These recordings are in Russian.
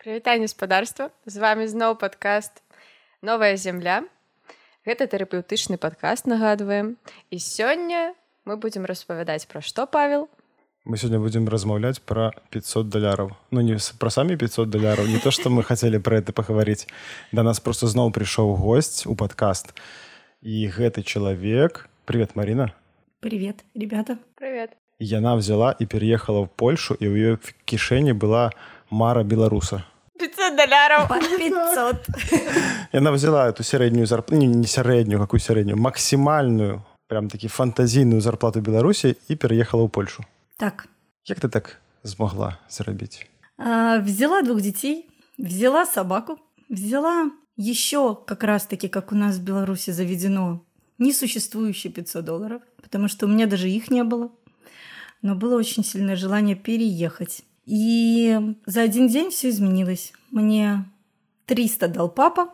Прывітанне спадарства з вами зноў падкаст новая зямля гэта тэрапеўтычны падкаст нагадваем. І сёння мы будзем распавядаць пра што павел? Мы сегодня будем размаўляць про 500 даляраў. Ну не про самі 500 даляраў не то что мы хотели про это поговорить да нас просто зноў прыйшоў гость у подкаст і гэты чалавек. Привет марина. Привет ребята. Привет яна взяла і переехала в польшу і у ее кішэні была мара беларуса 500 даляраў 500 яна взяла эту сярэднюю зарплату не сярэднюю какую сярэднюю максімальную прям таки фантазійную зарплату беларусі і переехала ў польшу так як ты так змогла зарабіць а, взяла двух детей взяла собаку взяла еще как раз таки как у нас в беларуси заведено несуществующие 500 долларов потому что у меня даже их не было но было очень сильное желание переехать и за один день все изменилось. Мне 300 дал папа.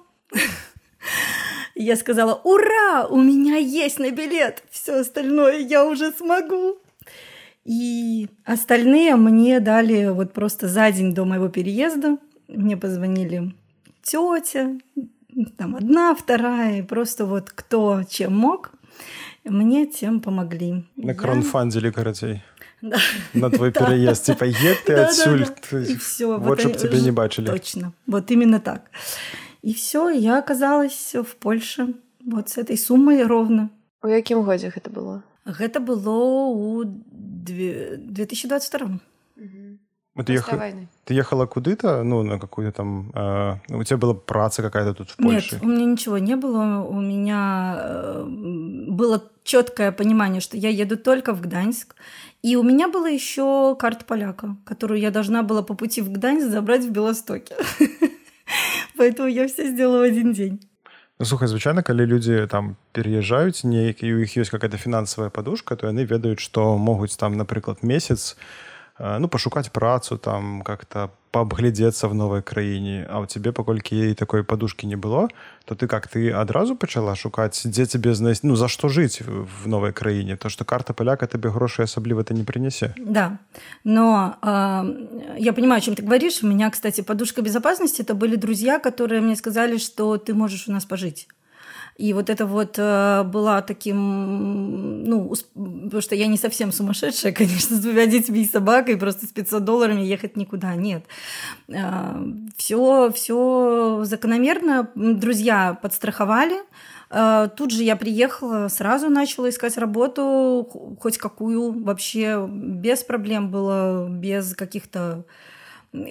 Я сказала, ура, у меня есть на билет, все остальное я уже смогу. И остальные мне дали вот просто за день до моего переезда. Мне позвонили тетя, там одна, вторая, просто вот кто чем мог, мне тем помогли. На кронфандили коротей да. на твой переезд. Типа, едь ты отсюль. Вот, чтобы тебя не бачили. Точно. Вот именно так. И все, я оказалась в Польше вот с этой суммой ровно. У якім годзе гэта было? Гэта было ў 2022. Ну, ты, ех... ты ехала куды-то, ну, на какую-то там... Э, у тебя была праца какая-то тут в Польше? Нет, у меня ничего не было. У меня э, было четкое понимание, что я еду только в Гданьск. И у меня была еще карта поляка, которую я должна была по пути в Гданьск забрать в Белостоке. Поэтому я все сделала в один день. Ну, слухай, звычайна калі людзі там пераязджаюць неяк і у іх ёсць какая-то фінансавая падушка то яны ведаюць што могуць там напрыклад месяц Э, ну пашукаць працу там как-то пообглядзецца в новой краіне а у тебе паколькі ей такой подушки не было то ты как ты адразу пачала шукаць дзе тебе знаць ну за што жыць в новой краіне то что карта поляка тебе грошай асабліва это не принесе да. Но э, я понимаю о чем ты говоришь. У меня кстати подушка безопасности это были друзья которые мне сказали что ты можешь у нас пожить и вот это вот э, была таким, ну, потому что я не совсем сумасшедшая, конечно, с двумя детьми и собакой, просто с 500 долларами ехать никуда, нет. Все, э, все закономерно. Друзья подстраховали. Э, тут же я приехала, сразу начала искать работу, хоть какую, вообще без проблем было, без каких-то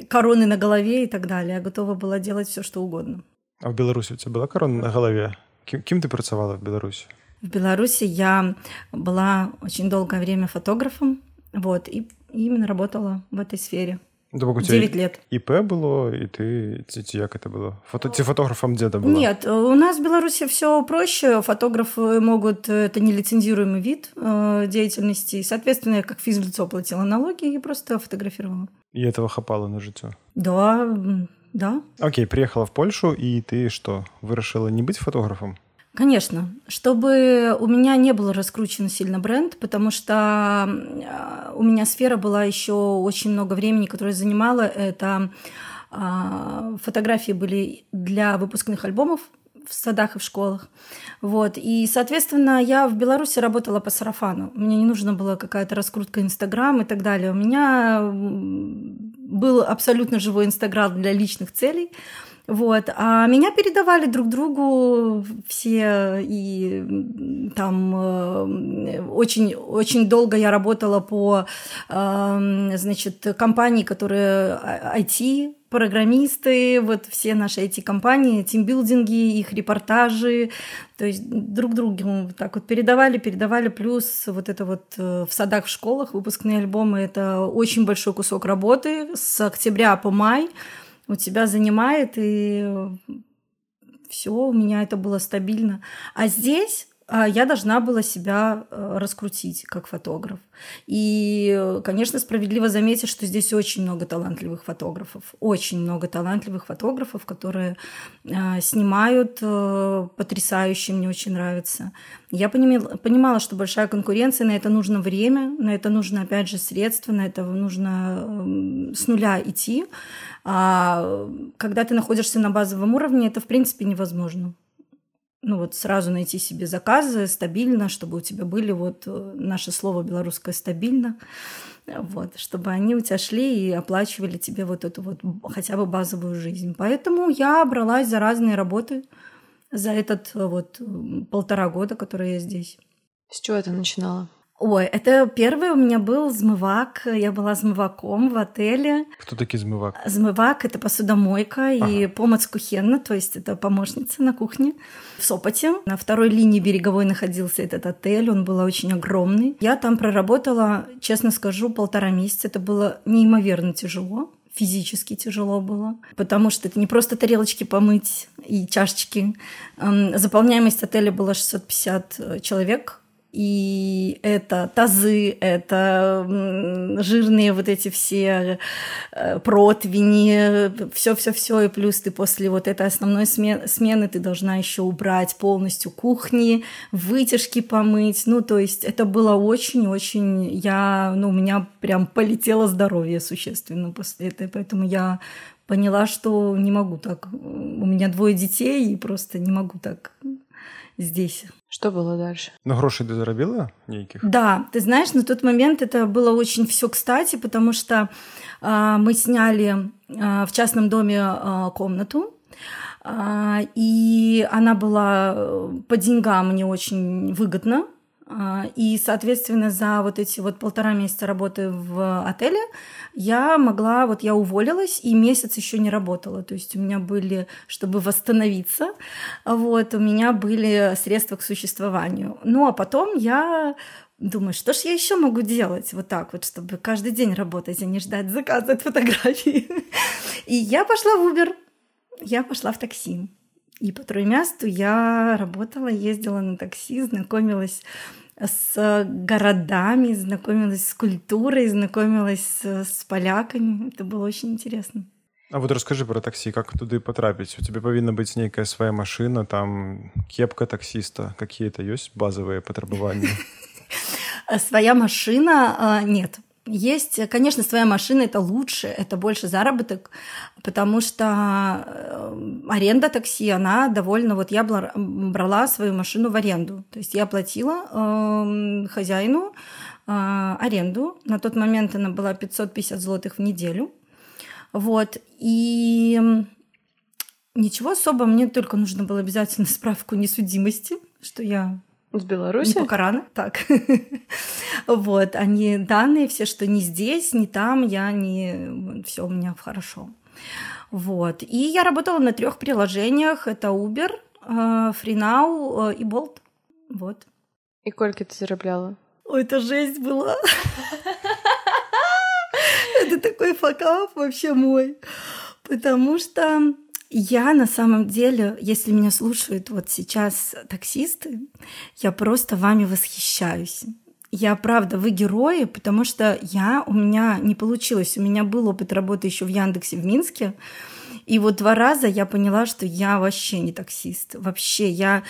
короны на голове и так далее. Я готова была делать все, что угодно. А в Беларуси у тебя была корона на голове? Кем, кем ты працавала в Беларуси? В Беларуси я была очень долгое время фотографом, вот, и именно работала в этой сфере. Да, 9 лет. ИП было, и ты, ці, як это было? Фото, ты фотографом где-то была? Нет, у нас в Беларуси все проще. Фотографы могут, это нелицензируемый вид э, деятельности. Соответственно, я как физлицо платила налоги и просто фотографировала. И этого хапало на житё? Да, да. Окей, приехала в Польшу, и ты что, вырашила не быть фотографом? Конечно, чтобы у меня не было раскручен сильно бренд, потому что у меня сфера была еще очень много времени, которое занимала. Это а, фотографии были для выпускных альбомов в садах и в школах. Вот. И, соответственно, я в Беларуси работала по сарафану. Мне не нужна была какая-то раскрутка Инстаграм и так далее. У меня был абсолютно живой Инстаграм для личных целей. Вот. А меня передавали друг другу все, и там э, очень, очень долго я работала по, э, значит, компании, которые IT, а, программисты, вот все наши IT-компании, тимбилдинги, их репортажи, то есть друг другу так вот передавали, передавали, плюс вот это вот э, в садах, в школах выпускные альбомы, это очень большой кусок работы с октября по май, у тебя занимает, и все, у меня это было стабильно. А здесь я должна была себя э, раскрутить как фотограф. И, конечно, справедливо заметить, что здесь очень много талантливых фотографов, очень много талантливых фотографов, которые э, снимают э, потрясающе, мне очень нравится. Я понимала, понимала, что большая конкуренция, на это нужно время, на это нужно, опять же, средства, на это нужно с нуля идти. А когда ты находишься на базовом уровне, это, в принципе, невозможно ну вот сразу найти себе заказы стабильно, чтобы у тебя были вот э, наше слово белорусское стабильно, вот, чтобы они у тебя шли и оплачивали тебе вот эту вот хотя бы базовую жизнь. Поэтому я бралась за разные работы за этот э, вот полтора года, которые я здесь. С чего это начинала? Ой, это первый у меня был змывак. Я была змываком в отеле. Кто такие змывак? Змывак — это посудомойка ага. и помощь кухенна, то есть это помощница на кухне в Сопоте. На второй линии береговой находился этот отель, он был очень огромный. Я там проработала, честно скажу, полтора месяца. Это было неимоверно тяжело физически тяжело было, потому что это не просто тарелочки помыть и чашечки. Заполняемость отеля была 650 э, человек, и это тазы, это жирные вот эти все э, противни, все-все-все, и плюс ты после вот этой основной смены, смены ты должна еще убрать полностью кухни, вытяжки помыть, ну, то есть это было очень-очень, я, ну, у меня прям полетело здоровье существенно после этого, поэтому я поняла, что не могу так, у меня двое детей, и просто не могу так здесь. Что было дальше? Ну, грошей ты заработала неких? Да, ты знаешь, на тот момент это было очень все кстати, потому что э, мы сняли э, в частном доме э, комнату, э, и она была э, по деньгам не очень выгодна. А, и, соответственно, за вот эти вот полтора месяца работы в отеле я могла, вот я уволилась и месяц еще не работала. То есть у меня были, чтобы восстановиться, вот, у меня были средства к существованию. Ну, а потом я думаю, что ж я еще могу делать вот так вот, чтобы каждый день работать, а не ждать заказа от фотографии. И я пошла в Uber, я пошла в такси. И по Троемясту я работала, ездила на такси, знакомилась с городами, знакомилась с культурой, знакомилась с, с поляками. Это было очень интересно. А вот расскажи про такси, как туды потрапіць у тебе павінна быць нейкая свая машина там кепка таксиста какие-то есть базовые патрабаванні своя машина а, нет есть, конечно, своя машина это лучше, это больше заработок, потому что э, аренда такси, она довольно... Вот я брала свою машину в аренду, то есть я платила э, хозяину э, аренду. На тот момент она была 550 злотых в неделю. Вот, и ничего особо, мне только нужно было обязательно справку несудимости, что я с Беларуси? Не покарана, так. вот, они данные все, что не здесь, не там, я не... Все у меня хорошо. Вот. И я работала на трех приложениях. Это Uber, FreeNow э, и Bolt. Вот. И сколько ты зарабатывала? Ой, это жесть была. Это такой факап вообще мой. Потому что я на самом деле, если меня слушают вот сейчас таксисты, я просто вами восхищаюсь. Я правда, вы герои, потому что я, у меня не получилось. У меня был опыт работы еще в Яндексе в Минске. И вот два раза я поняла, что я вообще не таксист. Вообще, я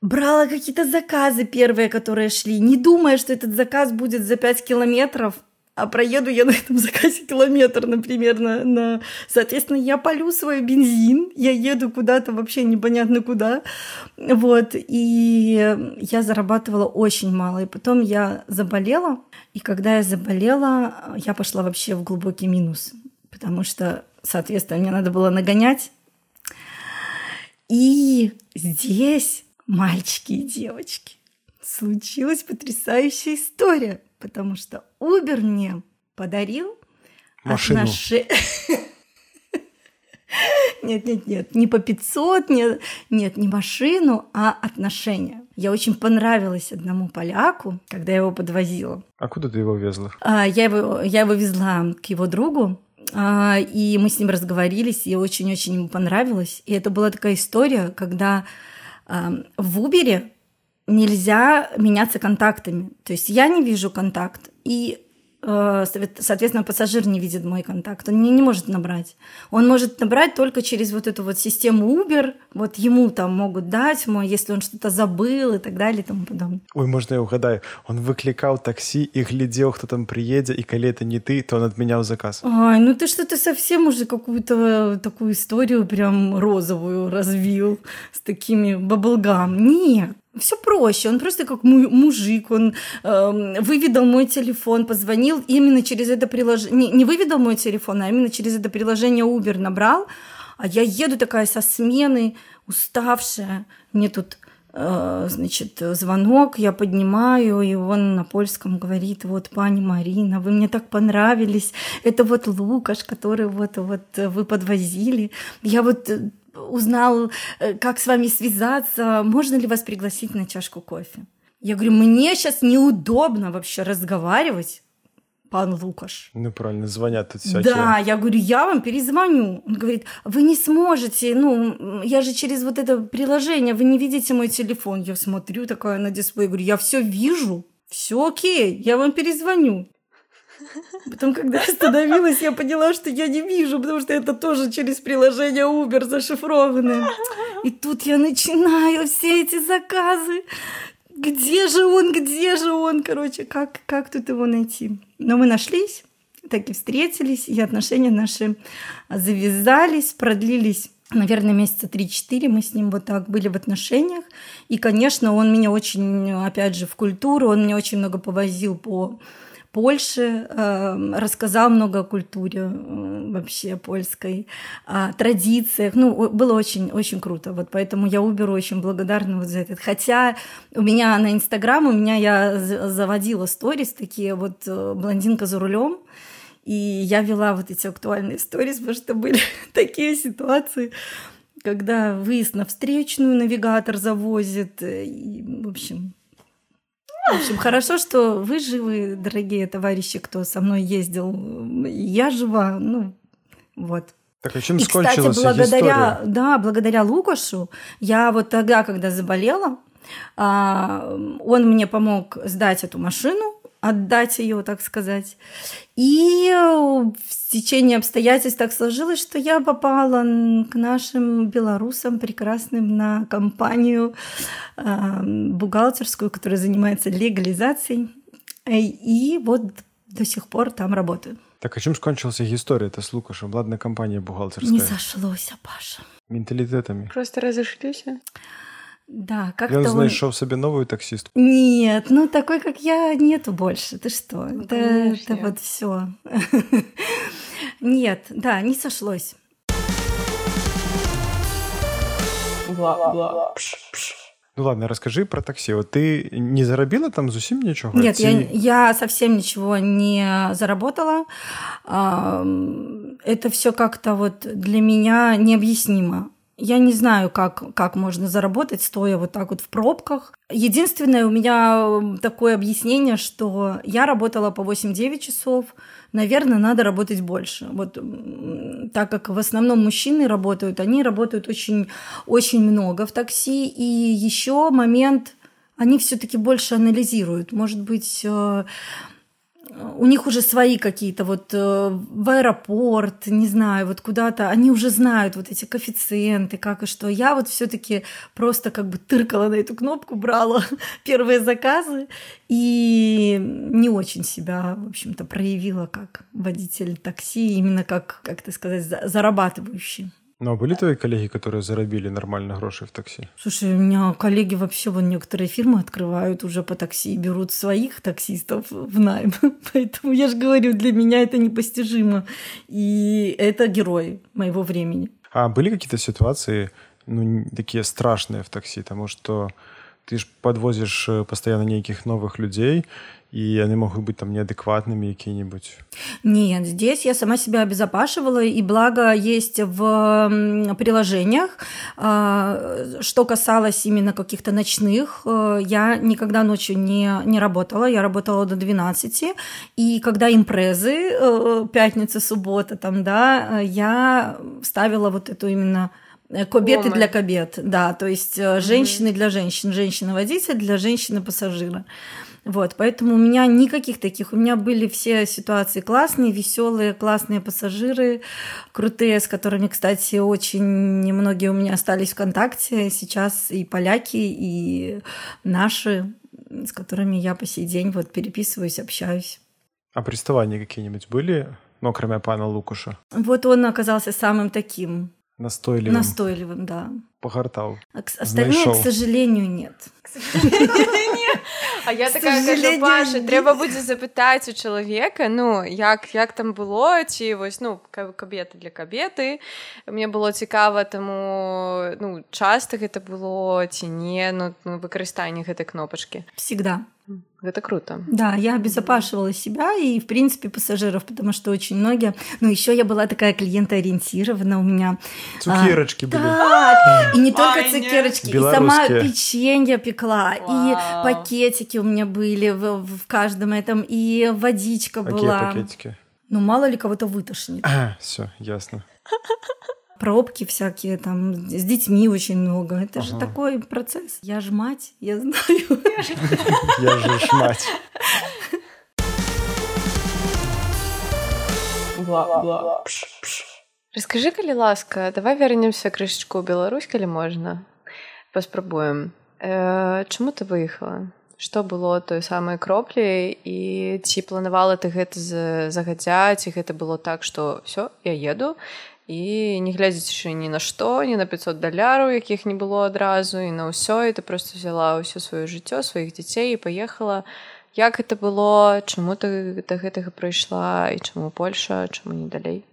брала какие-то заказы первые, которые шли, не думая, что этот заказ будет за 5 километров а проеду я на этом заказе километр, например, на, на... Соответственно, я полю свой бензин, я еду куда-то вообще непонятно куда, вот, и я зарабатывала очень мало, и потом я заболела, и когда я заболела, я пошла вообще в глубокий минус, потому что, соответственно, мне надо было нагонять, и здесь, мальчики и девочки, случилась потрясающая история – потому что Uber мне подарил Машину. Отнош... Нет, нет, нет, не по 500, нет, нет, не машину, а отношения. Я очень понравилась одному поляку, когда я его подвозила. А куда ты его везла? А, я, его, я его везла к его другу, а, и мы с ним разговорились, и очень-очень ему понравилось. И это была такая история, когда а, в Убере нельзя меняться контактами. То есть я не вижу контакт, и Э, соответственно, пассажир не видит мой контакт, он не, не может набрать. Он может набрать только через вот эту вот систему Uber, вот ему там могут дать, мой, если он что-то забыл и так далее и тому подобное. Ой, можно я угадаю? Он выкликал такси и глядел, кто там приедет, и коли это не ты, то он отменял заказ. Ой, ну ты что-то совсем уже какую-то такую историю прям розовую развил с такими баблгам. Нет, все проще. Он просто как мужик, он э, выведал мой телефон, позвонил именно через это приложение. Не, не выведал мой телефон, а именно через это приложение Uber набрал. А я еду такая со смены, уставшая. Мне тут э, значит, звонок, я поднимаю, и он на польском говорит, вот, пани Марина, вы мне так понравились, это вот Лукаш, который вот, вот вы подвозили. Я вот э, узнал, э, как с вами связаться, можно ли вас пригласить на чашку кофе. Я говорю, мне сейчас неудобно вообще разговаривать, пан Лукаш. Ну, правильно, звонят тут всякие. Да, я говорю, я вам перезвоню. Он говорит, вы не сможете, ну, я же через вот это приложение, вы не видите мой телефон. Я смотрю такая на дисплей, говорю, я все вижу, все окей, я вам перезвоню. Потом, когда остановилась, я поняла, что я не вижу, потому что это тоже через приложение Uber зашифрованное. И тут я начинаю все эти заказы. Где же он, где же он? Короче, как, как тут его найти? Но мы нашлись, так и встретились, и отношения наши завязались, продлились наверное, месяца 3-4 мы с ним вот так были в отношениях. И, конечно, он меня очень, опять же, в культуру, он меня очень много повозил по Польши, эм, рассказал много о культуре вообще польской, о традициях. Ну, было очень, очень круто. Вот поэтому я Уберу очень благодарна вот за этот. Хотя у меня на Инстаграм, у меня я заводила сторис такие вот э, блондинка за рулем, и я вела вот эти актуальные сторис, потому что были такие ситуации, когда выезд на встречную навигатор завозит, э, и, в общем, в общем, хорошо, что вы живы, дорогие товарищи, кто со мной ездил. Я жива, ну, вот. Так, а чем И, кстати, благодаря, да, благодаря Лукашу, я вот тогда, когда заболела, а, он мне помог сдать эту машину, отдать ее, так сказать. И в течение обстоятельств так сложилось, что я попала к нашим белорусам прекрасным на компанию бухгалтерскую, которая занимается легализацией. И вот до сих пор там работаю. Так а чем скончилася история это с Лукашем? Ладно, компания бухгалтерская. Не сошлось, Паша. Менталитетами. Просто разошлись. Да, как-то он знайшов себе новую таксистку. Нет, ну такой, как я, нету больше. Ты что? Ну, это, это вот все. Нет, да, не сошлось. Бла-бла. Ну ладно, расскажи про такси. Вот ты не заробила там зусім ничего? Нет, я, я совсем ничего не заработала. Это все как-то вот для меня необъяснимо. Я не знаю, как, как можно заработать, стоя вот так вот в пробках. Единственное, у меня такое объяснение, что я работала по 8-9 часов, наверное, надо работать больше. Вот так как в основном мужчины работают, они работают очень, очень много в такси. И еще момент, они все-таки больше анализируют. Может быть, э, у них уже свои какие-то вот э, в аэропорт, не знаю, вот куда-то, они уже знают вот эти коэффициенты, как и что. Я вот все-таки просто как бы тыркала на эту кнопку, брала первые заказы и не очень себя, в общем-то, проявила как водитель такси, именно как, как ты сказать, зарабатывающий. Ну, а были твои коллеги, которые заробили нормально гроши в такси? Слушай, у меня коллеги вообще вон некоторые фирмы открывают уже по такси и берут своих таксистов в найм. Поэтому я же говорю, для меня это непостижимо. И это герой моего времени. А были какие-то ситуации, ну, такие страшные в такси, потому что ты ж подвозишь э, постоянно неких новых людей, и они могут быть там неадекватными какие-нибудь? Нет, здесь я сама себя обезопашивала, и благо есть в приложениях. А, что касалось именно каких-то ночных, э, я никогда ночью не, не работала, я работала до 12, и когда импрезы, э, пятница, суббота, там, да, я ставила вот эту именно Э, кобеты для кобет, да, то есть mm-hmm. женщины для женщин, женщина-водитель для женщины-пассажира. Вот, поэтому у меня никаких таких. У меня были все ситуации классные, веселые, классные пассажиры, крутые, с которыми, кстати, очень немногие у меня остались в контакте. Сейчас и поляки, и наши, с которыми я по сей день вот переписываюсь, общаюсь. А приставания какие-нибудь были, ну, кроме пана Лукуша? Вот он оказался самым таким Настойливым. Настойливым, да. Погортал. А остальные, к сожалению, нет. А я такая кажу, Паша, треба буде запитати у чоловіка, ну, як, як там було, чи ось, ну, кабети для кабети. Мне было цікаво, тому, ну, часто гэта было, ці не, ну, ну выкарыстанне гэтай кнопачкі. Всегда. Это круто. Да, я обезопасивала себя и, в принципе, пассажиров, потому что очень многие... Ну, еще я была такая клиентоориентирована у меня. Цукерочки а, были. Так, и не только Ай, цукерочки, и сама печенье пекла, Вау. и пакетики у меня были в, в каждом этом, и водичка Какие была. Какие пакетики? Ну, мало ли кого-то вытошнит. А, все, ясно пробки всякие, там, с детьми очень много. Это ага. же такой процесс. Я ж мать, я знаю. Я же ж мать. Расскажи, калі ласка, давай вернемся крышечку ў Беларусь, калі можна. Паспрабуем. Э, чаму ты выехала? Што было той самай кроплі і ці планавала ты гэта загадзя, ці гэта было так, што ўсё, я еду і не глядзячы ні на што ні на 500 даляраў якіх не было адразу і на ўсё і ты просто взяла ўсё сваё жыццё сваіх дзяцей і паехала як это было? Чаму ты да гэтага прыйшла? І чаму Польша? Чаму не далей?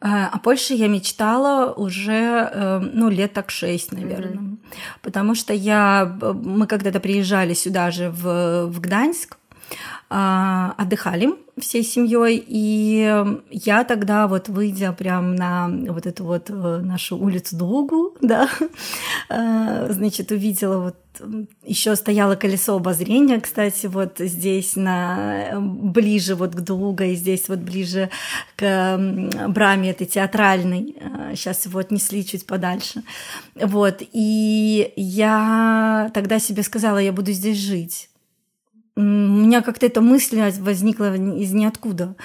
Э, а Польше я мечтала уже, э, ну, лет так шесть, наверное. Mm-hmm. Потому что я, мы когда-то приезжали сюда же, в, в Гданьск, отдыхали всей семьей, и я тогда вот выйдя прям на вот эту вот э, нашу улицу Дугу, да, э, значит, увидела вот еще стояло колесо обозрения, кстати, вот здесь на ближе вот к Дуга и здесь вот ближе к браме этой театральной. Сейчас его отнесли чуть подальше. Вот. И я тогда себе сказала, я буду здесь жить у меня как-то эта мысль возникла из ниоткуда.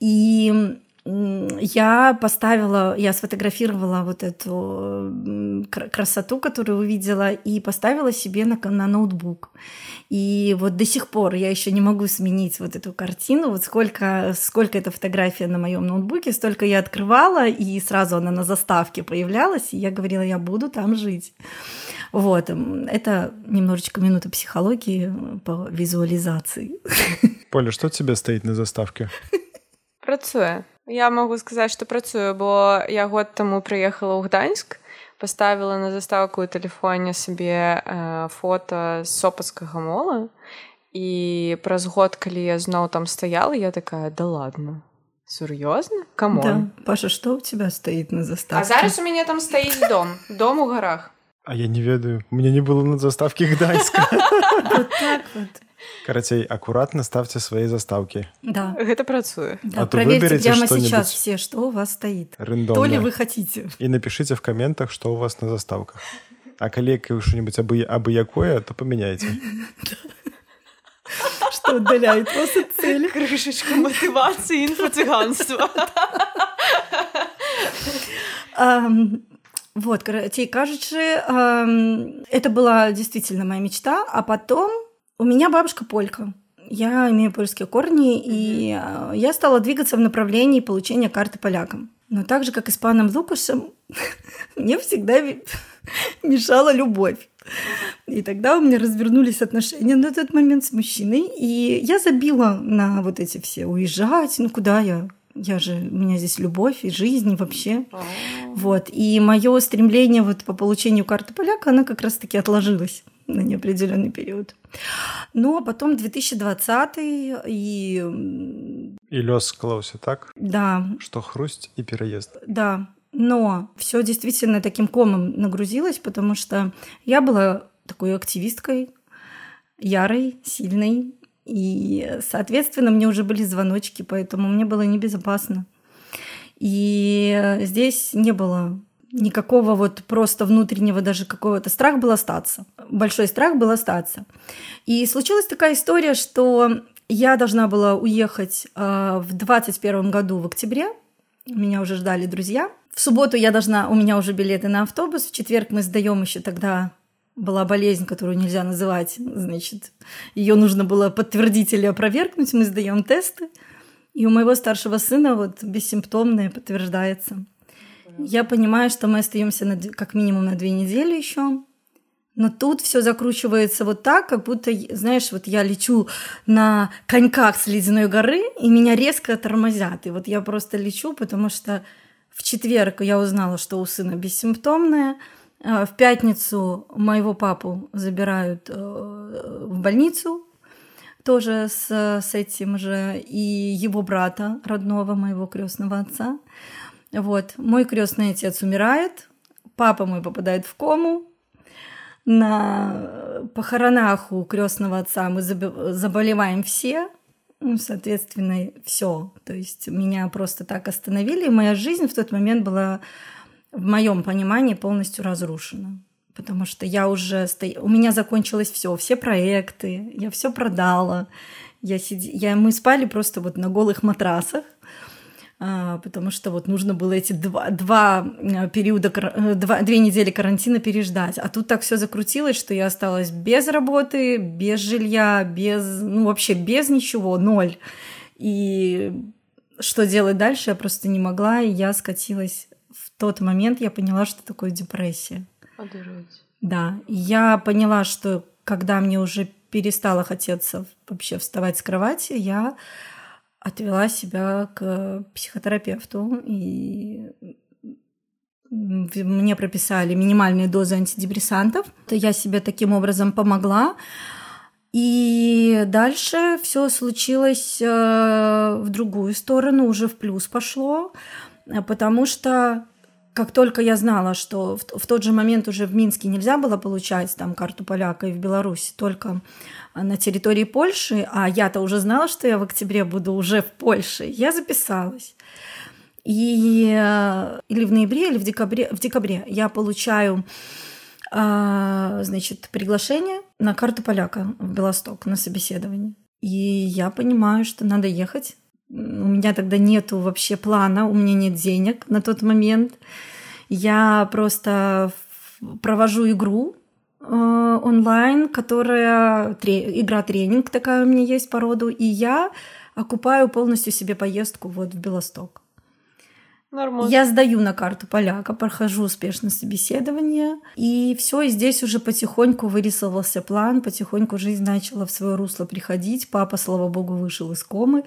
И я поставила, я сфотографировала вот эту красоту, которую увидела, и поставила себе на, на ноутбук. И вот до сих пор я еще не могу сменить вот эту картину. Вот сколько, сколько эта фотография на моем ноутбуке, столько я открывала, и сразу она на заставке появлялась, и я говорила, я буду там жить. Вот, это немножечко минута психологии по визуализации. Поля, что тебе стоит на заставке? Працуе. Я могу сказаць, што працую, бо я год таму прыехала ў Гданьск, паставіла на заставку ў тэлефоне сабе э, фота з сопацкага мола. І праз год, калі я зноў там стаяла, я такая да ладно. Сур'ёзна? Каму? Да. Паша, што ў тебя стаіць на заставке? А зараз у мяне там стаіць дом, дом у гарах. А я не ведаю, у меня не было на заставке Гданьска. Вот так вот. Карацей, аккуратно ставьте свои заставки. Да. Это працуе. Да, а проверьте прямо сейчас все, что у вас стоит. Рандомно. То ли вы хотите. И напишите в комментах, что у вас на заставках. А коллега что-нибудь абы, абы якое, то поменяйте. Что удаляет вас от цели. Крышечка мотивации инфо-цыганства. Вот, короче, кажучи, это была действительно моя мечта, а потом у меня бабушка полька. Я имею польские корни, и а, я стала двигаться в направлении получения карты полякам. Но так же, как и с паном Лукашем, мне всегда мешала любовь. И тогда у меня развернулись отношения на тот момент с мужчиной, и я забила на вот эти все уезжать, ну куда я, я же, у меня здесь любовь и жизнь и вообще. Вот. И мое стремление вот по получению карты поляка, она как раз-таки отложилась на неопределенный период. Ну, а потом 2020 и... И лёс склаўся, так? Да. Что хрусть и переезд. Да. Но все действительно таким комом нагрузилось, потому что я была такой активисткой, ярой, сильной, и, соответственно, мне уже были звоночки, поэтому мне было небезопасно. И здесь не было никакого вот просто внутреннего даже какого-то страх был остаться. Большой страх был остаться. И случилась такая история, что я должна была уехать э, в 21 году в октябре. Меня уже ждали друзья. В субботу я должна, у меня уже билеты на автобус. В четверг мы сдаем еще тогда была болезнь, которую нельзя называть, значит, ее нужно было подтвердить или опровергнуть, мы сдаем тесты, и у моего старшего сына вот бессимптомное подтверждается. Я понимаю, что мы остаемся на, как минимум на две недели еще, но тут все закручивается вот так, как будто, знаешь, вот я лечу на коньках с ледяной горы, и меня резко тормозят. И вот я просто лечу, потому что в четверг я узнала, что у сына бессимптомное. А, в пятницу моего папу забирают э, в больницу, тоже с, с этим же, и его брата родного, моего крестного отца. Вот. Мой крестный отец умирает, папа мой попадает в кому. На похоронах у крестного отца мы заболеваем все, ну, соответственно, все. То есть меня просто так остановили, и моя жизнь в тот момент была, в моем понимании, полностью разрушена. Потому что я уже сто... у меня закончилось все, все проекты, я все продала. Я сид... я... Мы спали просто вот на голых матрасах. А, потому что вот нужно было эти два, два э, периода, э, два, две недели карантина переждать. А тут так все закрутилось, что я осталась без работы, без жилья, без, ну вообще без ничего, ноль. И что делать дальше, я просто не могла, и я скатилась в тот момент, я поняла, что такое депрессия. Одурить. Да, я поняла, что когда мне уже перестало хотеться вообще вставать с кровати, я отвела себя к психотерапевту, и мне прописали минимальные дозы антидепрессантов. Я себе таким образом помогла. И дальше все случилось э, в другую сторону, уже в плюс пошло, потому что как только я знала, что в, в тот же момент уже в Минске нельзя было получать там карту поляка и в Беларуси, только на территории Польши, а я-то уже знала, что я в октябре буду уже в Польше, я записалась. И э, или в ноябре, или в декабре, в декабре я получаю а, значит, приглашение на карту поляка в Белосток на собеседование. И я понимаю, что надо ехать у меня тогда нету вообще плана, у меня нет денег на тот момент. Я просто провожу игру э, онлайн, которая тре, игра тренинг такая у меня есть по роду, и я окупаю полностью себе поездку вот в Белосток. Нормально. Я сдаю на карту поляка, прохожу успешно собеседование, и все, и здесь уже потихоньку вырисовался план, потихоньку жизнь начала в свое русло приходить. Папа, слава богу, вышел из комы,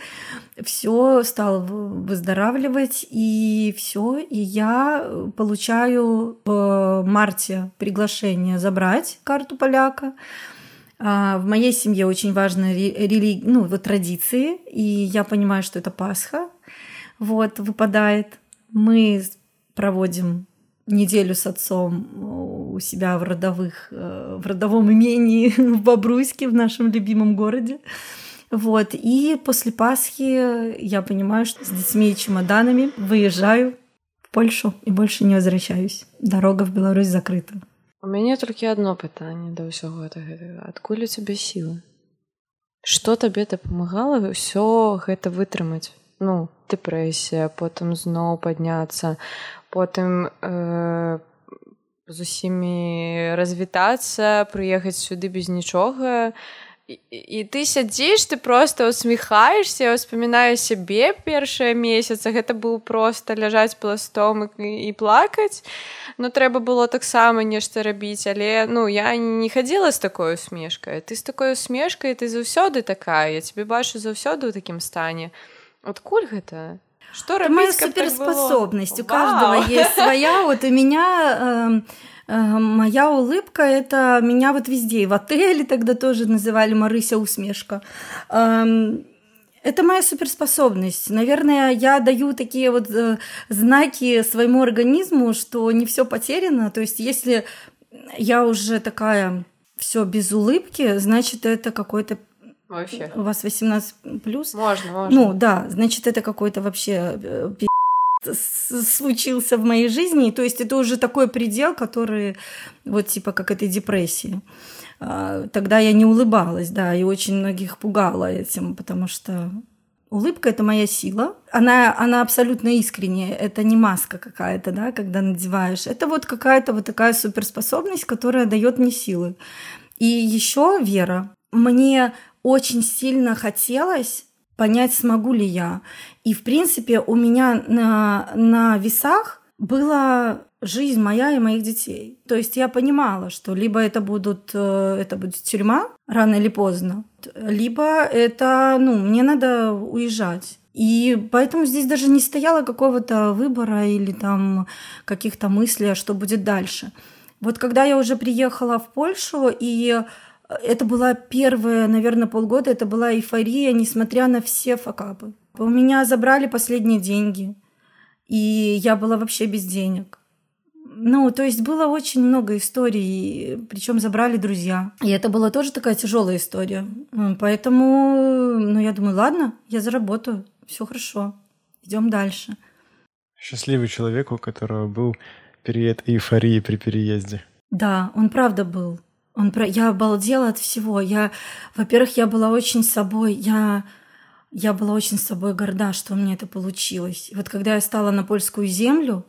все стал выздоравливать, и все, и я получаю в марте приглашение забрать карту поляка. А, в моей семье очень важны рели... ну, вот традиции, и я понимаю, что это Пасха, вот, выпадает. Мы проводим неделю с отцом у себя в родовых, э, в родовом имении в Бобруйске, в нашем любимом городе. Вот. И после Пасхи я понимаю, что с детьми и чемоданами выезжаю в Польшу и больше не возвращаюсь. Дорога в Беларусь закрыта. У мяне толькі одно пытанне да ўсяго гэтага адкуль у цябе сілы Што табе дапамагала ўсё гэта вытрымаць ну дэпрэсія потым зноў падняцца потым э, з усімі развітацца прыехаць сюды без нічога і, і ты сядзіш ты просто усміхаешься успамінаю сябе першыя месяца гэта быў просто ляжаць пластом і, і плакаць но трэба было таксама нешта рабіць але ну я не хадзіла з такой усмешкай ты з такой усмешкай ты заўсёды такая. Я тебе бачу заўсёды ў такім стане. а Откуль гэта? Что это моя суперспособность. У каждого Вау. есть своя. Вот у меня э, э, моя улыбка это меня вот везде. И в отеле тогда тоже называли Марыся усмешка. Э, это моя суперспособность. Наверное, я даю такие вот э, знаки своему организму, что не все потеряно. То есть, если я уже такая все без улыбки, значит, это какой-то Вообще. У вас 18 плюс? Можно, можно. Ну да, значит, это какой-то вообще э, случился в моей жизни. То есть это уже такой предел, который вот типа как этой депрессии. А, тогда я не улыбалась, да, и очень многих пугала этим, потому что улыбка – это моя сила. Она, она абсолютно искренняя, это не маска какая-то, да, когда надеваешь. Это вот какая-то вот такая суперспособность, которая дает мне силы. И еще вера. Мне очень сильно хотелось понять, смогу ли я. И, в принципе, у меня на, на весах была жизнь моя и моих детей. То есть я понимала, что либо это, будут, э, это будет тюрьма рано или поздно, либо это, ну, мне надо уезжать. И поэтому здесь даже не стояло какого-то выбора или там каких-то мыслей, а что будет дальше. Вот когда я уже приехала в Польшу, и это была первая, наверное, полгода, это была эйфория, несмотря на все факапы. У меня забрали последние деньги, и я была вообще без денег. Ну, то есть было очень много историй, причем забрали друзья. И это была тоже такая тяжелая история. Поэтому, ну, я думаю, ладно, я заработаю, все хорошо, идем дальше. Счастливый человек, у которого был период эйфории при переезде. Да, он правда был. Он про... Я обалдела от всего. Я, во-первых, я была очень собой. Я, я была очень собой горда, что у меня это получилось. И вот когда я стала на польскую землю,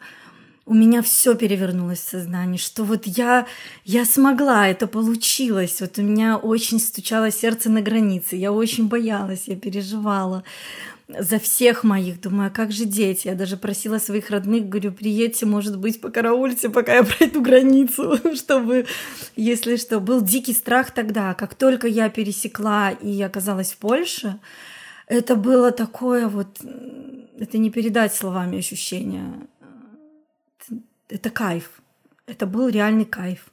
у меня все перевернулось в сознании, что вот я, я смогла, это получилось. Вот у меня очень стучало сердце на границе, я очень боялась, я переживала за всех моих. Думаю, а как же дети? Я даже просила своих родных, говорю, приедьте, может быть, покараульте, пока я пройду границу, чтобы, если что. Был дикий страх тогда. Как только я пересекла и оказалась в Польше, это было такое вот... Это не передать словами ощущение. Это кайф. Это был реальный кайф.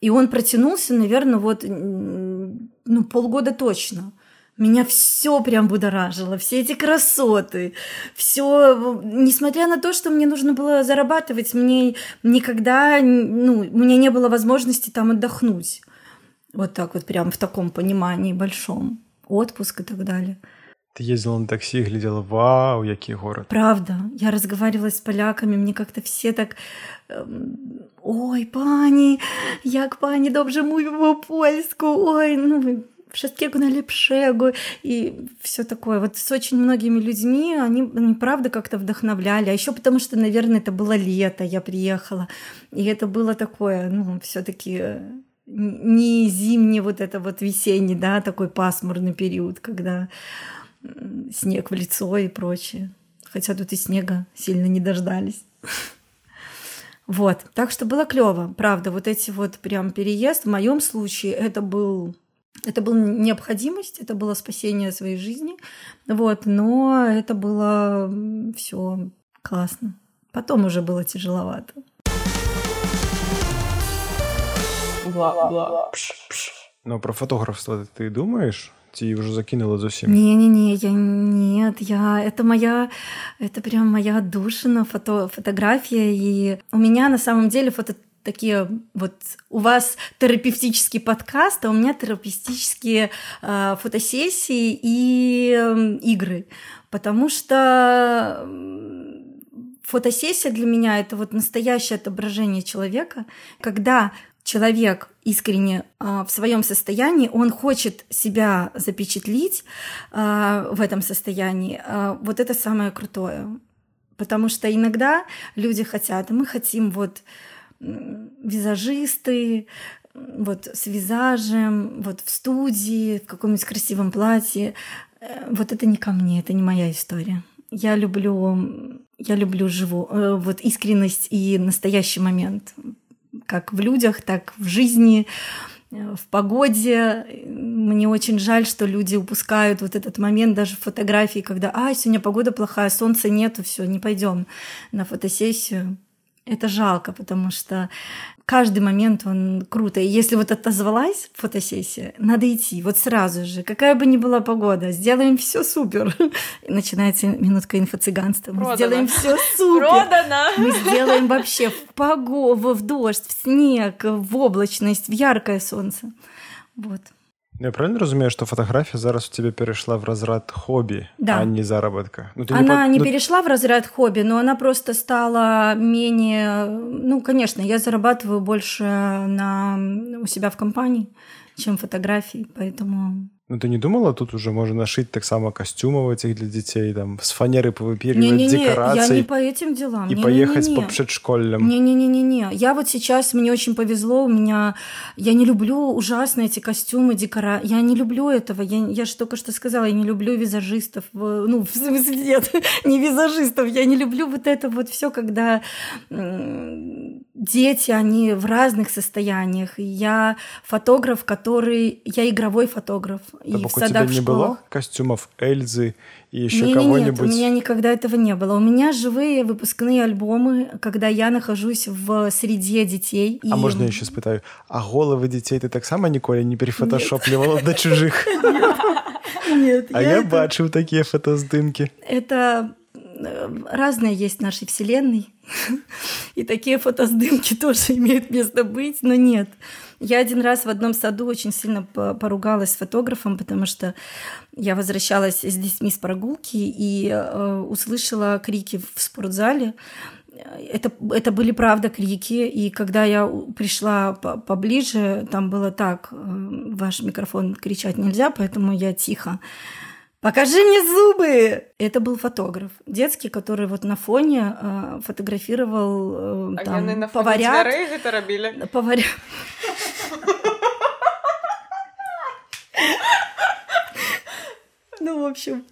И он протянулся, наверное, вот ну, полгода точно. Меня все прям будоражило, все эти красоты, все, несмотря на то, что мне нужно было зарабатывать, мне никогда, ну, у меня не было возможности там отдохнуть. Вот так вот прям в таком понимании большом. Отпуск и так далее. Ты ездила на такси и глядела, вау, який город. Правда. Я разговаривала с поляками, мне как-то все так... Эм, ой, пани, як пани добре mówią польску, ой, ну, wszystkiego najlepszego и все такое. Вот с очень многими людьми они, они правда как-то вдохновляли. А еще потому что, наверное, это было лето, я приехала. И это было такое, ну, все-таки не зимний вот это вот весенний, да, такой пасмурный период, когда снег в лицо и прочее. Хотя тут и снега сильно не дождались. Вот, так что было клево, правда, вот эти вот прям переезд, в моем случае это был это была необходимость, это было спасение своей жизни, вот, но это было все классно. Потом уже было тяжеловато. Бла-бла. Но про фотографство ты думаешь? Ці уже закинула зовсім? Не-не-не, я нет, я это моя, это прям моя отдушина, фото, фотография, и у меня на самом деле фото такие вот у вас терапевтический подкаст, а у меня терапевтические э, фотосессии и э, игры, потому что фотосессия для меня это вот настоящее отображение человека, когда человек искренне э, в своем состоянии, он хочет себя запечатлить э, в этом состоянии, вот это самое крутое. Потому что иногда люди хотят, мы хотим вот визажисты, вот с визажем, вот в студии, в каком-нибудь красивом платье. Э, вот это не ко мне, это не моя история. Я люблю, я люблю живу, э, вот искренность и настоящий момент, как в людях, так в жизни, э, в погоде. Мне очень жаль, что люди упускают вот этот момент даже в фотографии, когда, а, сегодня погода плохая, солнца нету, все, не пойдем на фотосессию. Это жалко, потому что каждый момент он круто. И если вот отозвалась фотосессия, надо идти вот сразу же, какая бы ни была погода, сделаем все супер. И начинается минутка инфо-цыганства. Мы сделаем все супер. Продано. Мы сделаем вообще в погоду, в дождь, в снег, в облачность, в яркое солнце. Вот. Ну, я правильно разумею, что фотография зараз у тебя перешла в разряд хобби, да. а не заработка? Ну, она не, не ну... перешла в разряд хобби, но она просто стала менее... Ну, конечно, я зарабатываю больше на... у себя в компании, чем фотографии, поэтому ну, ты не думала, тут уже можно нашить так само костюмов этих для детей, там, с фанеры повыпиливать, не, не, декорации. Я не по этим делам. И не, поехать не, не, не. по предшкольным. Не-не-не-не-не. Я вот сейчас, мне очень повезло, у меня... Я не люблю ужасно эти костюмы, декора. Я не люблю этого. Я, я же только что сказала, я не люблю визажистов. Ну, в смысле, нет, не визажистов. Я не люблю вот это вот все, когда дети, они в разных состояниях. Я фотограф, который... Я игровой фотограф. И в садах, тебя не было костюмов Эльзы и еще не, кого-нибудь? Нет, у меня никогда этого не было. У меня живые выпускные альбомы, когда я нахожусь в среде детей. А и... можно я еще спытаю, а головы детей ты так само, Николя, не перефотошопливала до чужих? Нет. А я бачу такие фотоздымки. Это э, разное есть в нашей вселенной. И такие фотоздымки тоже имеют место быть, но нет. Я один раз в одном саду очень сильно поругалась с фотографом, потому что я возвращалась с детьми с прогулки и э, услышала крики в спортзале. Это, это были правда крики, и когда я пришла поближе, там было так, э, ваш микрофон кричать нельзя, поэтому я тихо Покажи мне зубы! Это был фотограф детский, который вот на фоне э, фотографировал э, там, на поварят. Поварят. Ну, в общем,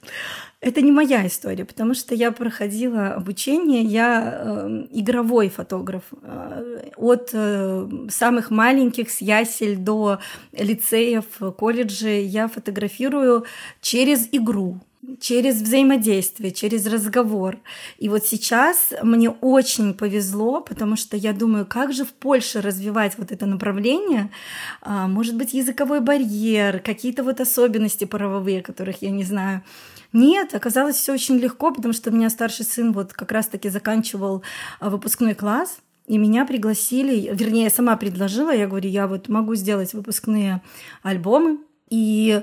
это не моя история, потому что я проходила обучение, я э, игровой фотограф. Э, от э, самых маленьких с ясель до лицеев, колледжей я фотографирую через игру через взаимодействие, через разговор. И вот сейчас мне очень повезло, потому что я думаю, как же в Польше развивать вот это направление, а, может быть, языковой барьер, какие-то вот особенности правовые, которых я не знаю. Нет, оказалось все очень легко, потому что у меня старший сын вот как раз-таки заканчивал а, выпускной класс, и меня пригласили, вернее, я сама предложила, я говорю, я вот могу сделать выпускные альбомы, и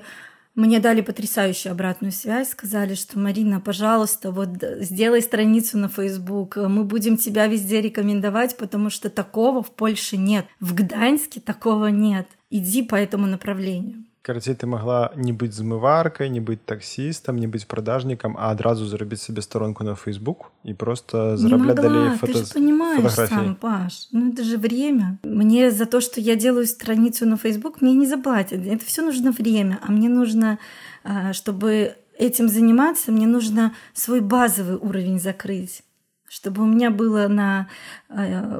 мне дали потрясающую обратную связь, сказали, что Марина, пожалуйста, вот сделай страницу на Facebook, мы будем тебя везде рекомендовать, потому что такого в Польше нет, в Гданьске такого нет. Иди по этому направлению. карацей ты могла не быць змываркай не быць таксістам не быць продажнікам а адразу зарабіць себе сторонку на Facebook і просто зарабляць далей фото... ты понимаешь сам, Паш ну это же время мне за то что я делаю страницу на Facebook мне не заплатят это все нужно время а мне нужно а, чтобы этим заниматься мне нужно свой базовый уровень закрыть чтобы у меня было на э,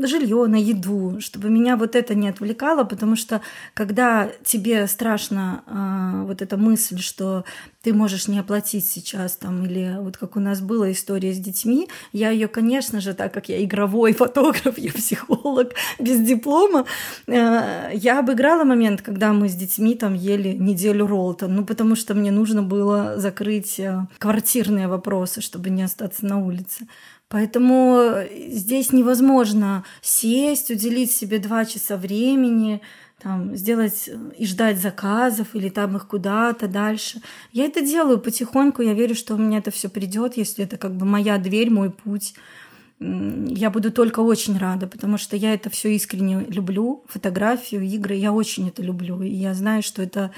жилье, на еду, чтобы меня вот это не отвлекало, потому что когда тебе страшно э, вот эта мысль, что ты можешь не оплатить сейчас там, или вот как у нас была история с детьми, я ее, конечно же, так как я игровой фотограф, я психолог без диплома, э, я обыграла момент, когда мы с детьми там ели неделю Ролтон, ну потому что мне нужно было закрыть э, квартирные вопросы, чтобы не остаться на улице. Поэтому э, здесь невозможно сесть, уделить себе два часа времени, там, сделать э, и ждать заказов или там их куда-то дальше. Я это делаю потихоньку, я верю, что у меня это все придет, если это как бы моя дверь, мой путь. Я буду только очень рада, потому что я это все искренне люблю, фотографию, игры, я очень это люблю, и я знаю, что это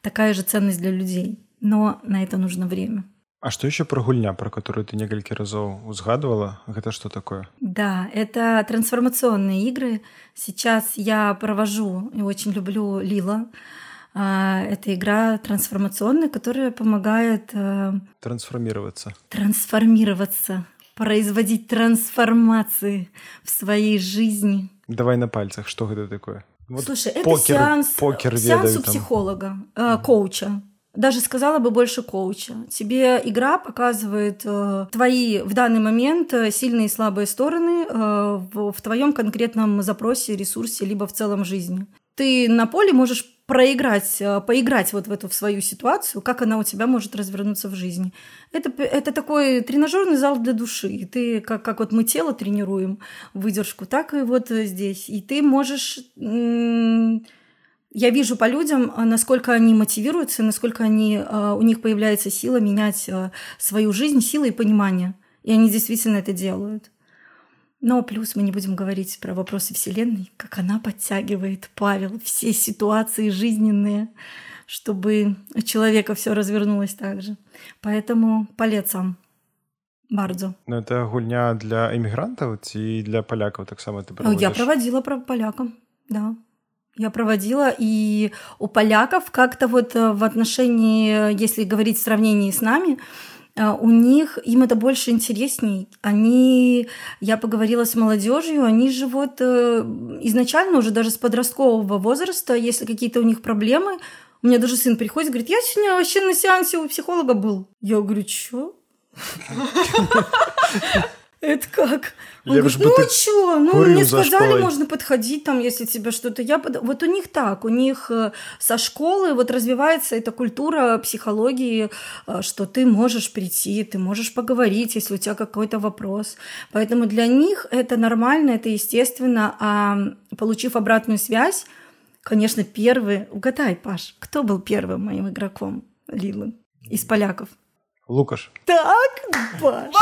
такая же ценность для людей, но на это нужно время. А что еще про гульня, про которую ты несколько разов узгадывала? Это что такое? Да, это трансформационные игры. Сейчас я провожу и очень люблю Лила. А, это игра трансформационная, которая помогает... Э, трансформироваться. Трансформироваться, производить трансформации в своей жизни. Давай на пальцах, что это такое? Вот Слушай, это покер, сеанс, покер сеанс ведаю, у психолога, э, коуча даже сказала бы больше коуча. Тебе игра показывает э, твои в данный момент э, сильные и слабые стороны э, в, в твоем конкретном запросе, ресурсе, либо в целом жизни. Ты на поле можешь проиграть, э, поиграть вот в эту в свою ситуацию, как она у тебя может развернуться в жизни. Это, это такой тренажерный зал для души. Ты, как, как вот мы тело тренируем, выдержку, так и вот здесь. И ты можешь я вижу по людям, насколько они мотивируются, насколько они, у них появляется сила менять свою жизнь, сила и понимание. И они действительно это делают. Но плюс мы не будем говорить про вопросы Вселенной, как она подтягивает, Павел, все ситуации жизненные, чтобы у человека все развернулось так же. Поэтому палецам Бардзо. Ну, это гульня для иммигрантов и для поляков так само ты проводишь? Я проводила про полякам, да. Я проводила, и у поляков как-то вот э, в отношении, если говорить в сравнении с нами, а, у них, им это больше интересней. Они, я поговорила с молодежью, они живут э, изначально уже даже с подросткового возраста, если какие-то у них проблемы, у меня даже сын приходит, говорит, я сегодня вообще на сеансе у психолога был. Я говорю, что? Это как? Он говорит, ну а что? Ну, мне сказали, можно подходить там, если тебе что-то... Я... Вот у них так, у них э, со школы вот развивается эта культура психологии, э, что ты можешь прийти, ты можешь поговорить, если у тебя какой-то вопрос. Поэтому для них это нормально, это естественно. А получив обратную связь, конечно, первый... Угадай, Паш, кто был первым моим игроком Лилы из поляков? Лукаш. Так, Паша,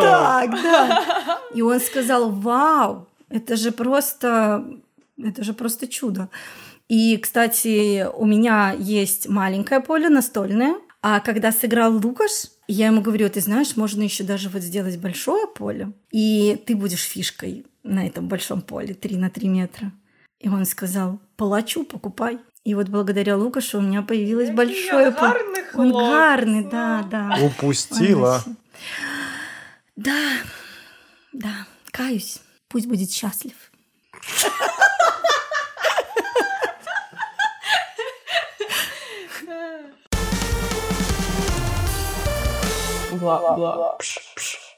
так, да. И он сказал, вау, это же просто, это же просто чудо. И, кстати, у меня есть маленькое поле настольное, а когда сыграл Лукаш, я ему говорю, ты знаешь, можно еще даже вот сделать большое поле, и ты будешь фишкой на этом большом поле 3 на 3 метра. И он сказал, палачу покупай. И вот благодаря Лукашу у меня появилось Какие большое... Гарный Он гарный, да, да. Упустила. Да, да, каюсь. Пусть будет счастлив.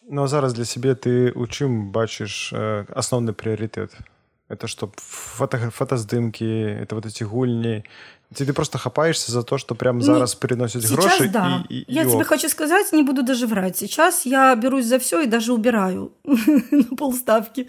Ну а зараз для сябе ты у чым бачыш э, асноўны прыярытэт это что фото фотаздымки это вот эти гульни ты, ты просто хапаешься за то, что прям зараз переносят Сейчас, гроши. Да. И, и, я и тебе хочу сказать, не буду даже врать. Сейчас я берусь за все и даже убираю на полставки.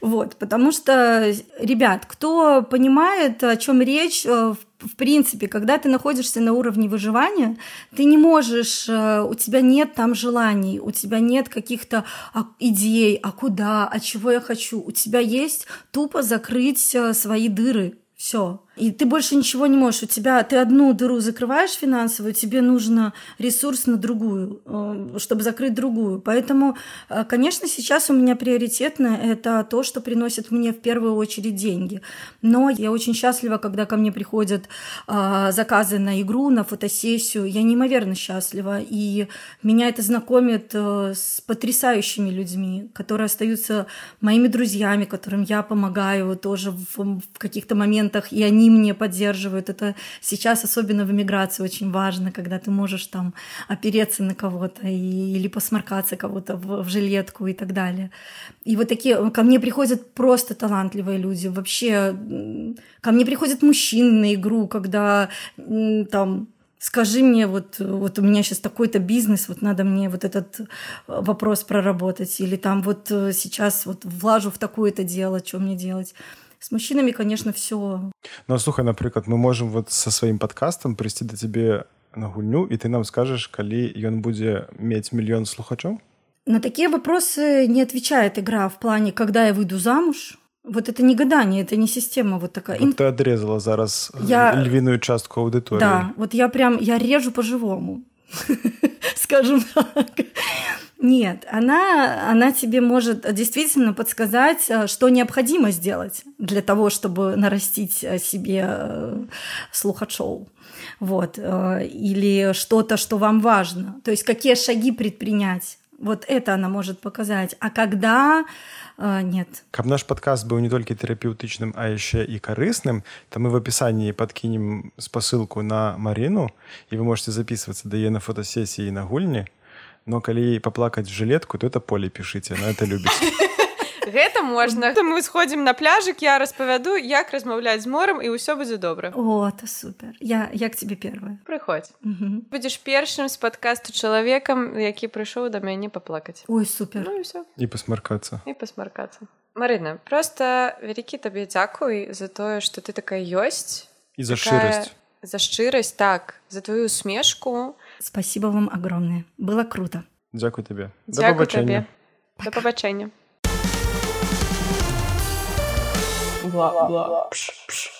Вот, потому что, ребят, кто понимает, о чем речь, э, в принципе, когда ты находишься на уровне выживания, ты не можешь, э, у тебя нет там желаний, у тебя нет каких-то а, идей, а куда, а чего я хочу. У тебя есть тупо закрыть э, свои дыры. Все и ты больше ничего не можешь. У тебя ты одну дыру закрываешь финансовую, тебе нужно ресурс на другую, э, чтобы закрыть другую. Поэтому, э, конечно, сейчас у меня приоритетно это то, что приносит мне в первую очередь деньги. Но я очень счастлива, когда ко мне приходят э, заказы на игру, на фотосессию. Я неимоверно счастлива. И меня это знакомит с потрясающими людьми, которые остаются моими друзьями, которым я помогаю тоже в, каких-то моментах, и они мне поддерживают. Это сейчас, особенно в эмиграции, очень важно, когда ты можешь там опереться на кого-то и, или посморкаться кого-то в, в жилетку и так далее. И вот такие, ко мне приходят просто талантливые люди. Вообще, ко мне приходят мужчины на игру, когда там скажи мне, вот, вот у меня сейчас такой-то бизнес, вот надо мне вот этот вопрос проработать, или там вот сейчас вот влажу в такое-то дело, что мне делать. С мужчинами, конечно, все. Ну, слухай, например, мы можем вот со своим подкастом прийти до тебе на гульню, и ты нам скажешь, калі ён будзе мець миллион слухачоў? На такие вопросы не отвечает игра в плане, когда я выйду замуж. Вот это не гадание, это не система вот такая. Вот ты отрезала зараз я... львиную частку аудитории. Да, вот я прям, я режу по-живому, скажем так. Нет, она, она тебе может действительно подсказать, э, что необходимо сделать для того, чтобы нарастить э, себе э, слухачоу. Вот. Или что-то, что вам важно. То есть какие шаги предпринять. Вот это она может показать. А когда нет. Каб наш подкаст быў не толькі тэрапеўтычным, а яшчэ і карысным, то мы в апісанні падкінем спасылку на Марину, і вы можете записывацца да яе на фотасесіі на гульні Но калі паплакаць жылетку то это поле пішыце на это любіць гэта можна мы сходзім на пляжык я распавяду як размаўляць з морам і ўсё будзе добра. О это супер. Я як тебе первая. Прыходзь. Будзеш першым з падкасту чалавекам які прыйшоў да мяне паплакаць. Ой супер. Ну, і пасмаркацца. І пасмаркацца. Марына просто вялікі табе дзякуй за тое што ты такая ёсць. И за шчырасць. За шчырасць, так, за твою усмешку. Спасибо вам огромное. Было круто. Дзякуй табе. Да Дзякуй пабачэння. табе. Да пабачэння. Бла, бла, пш, пш.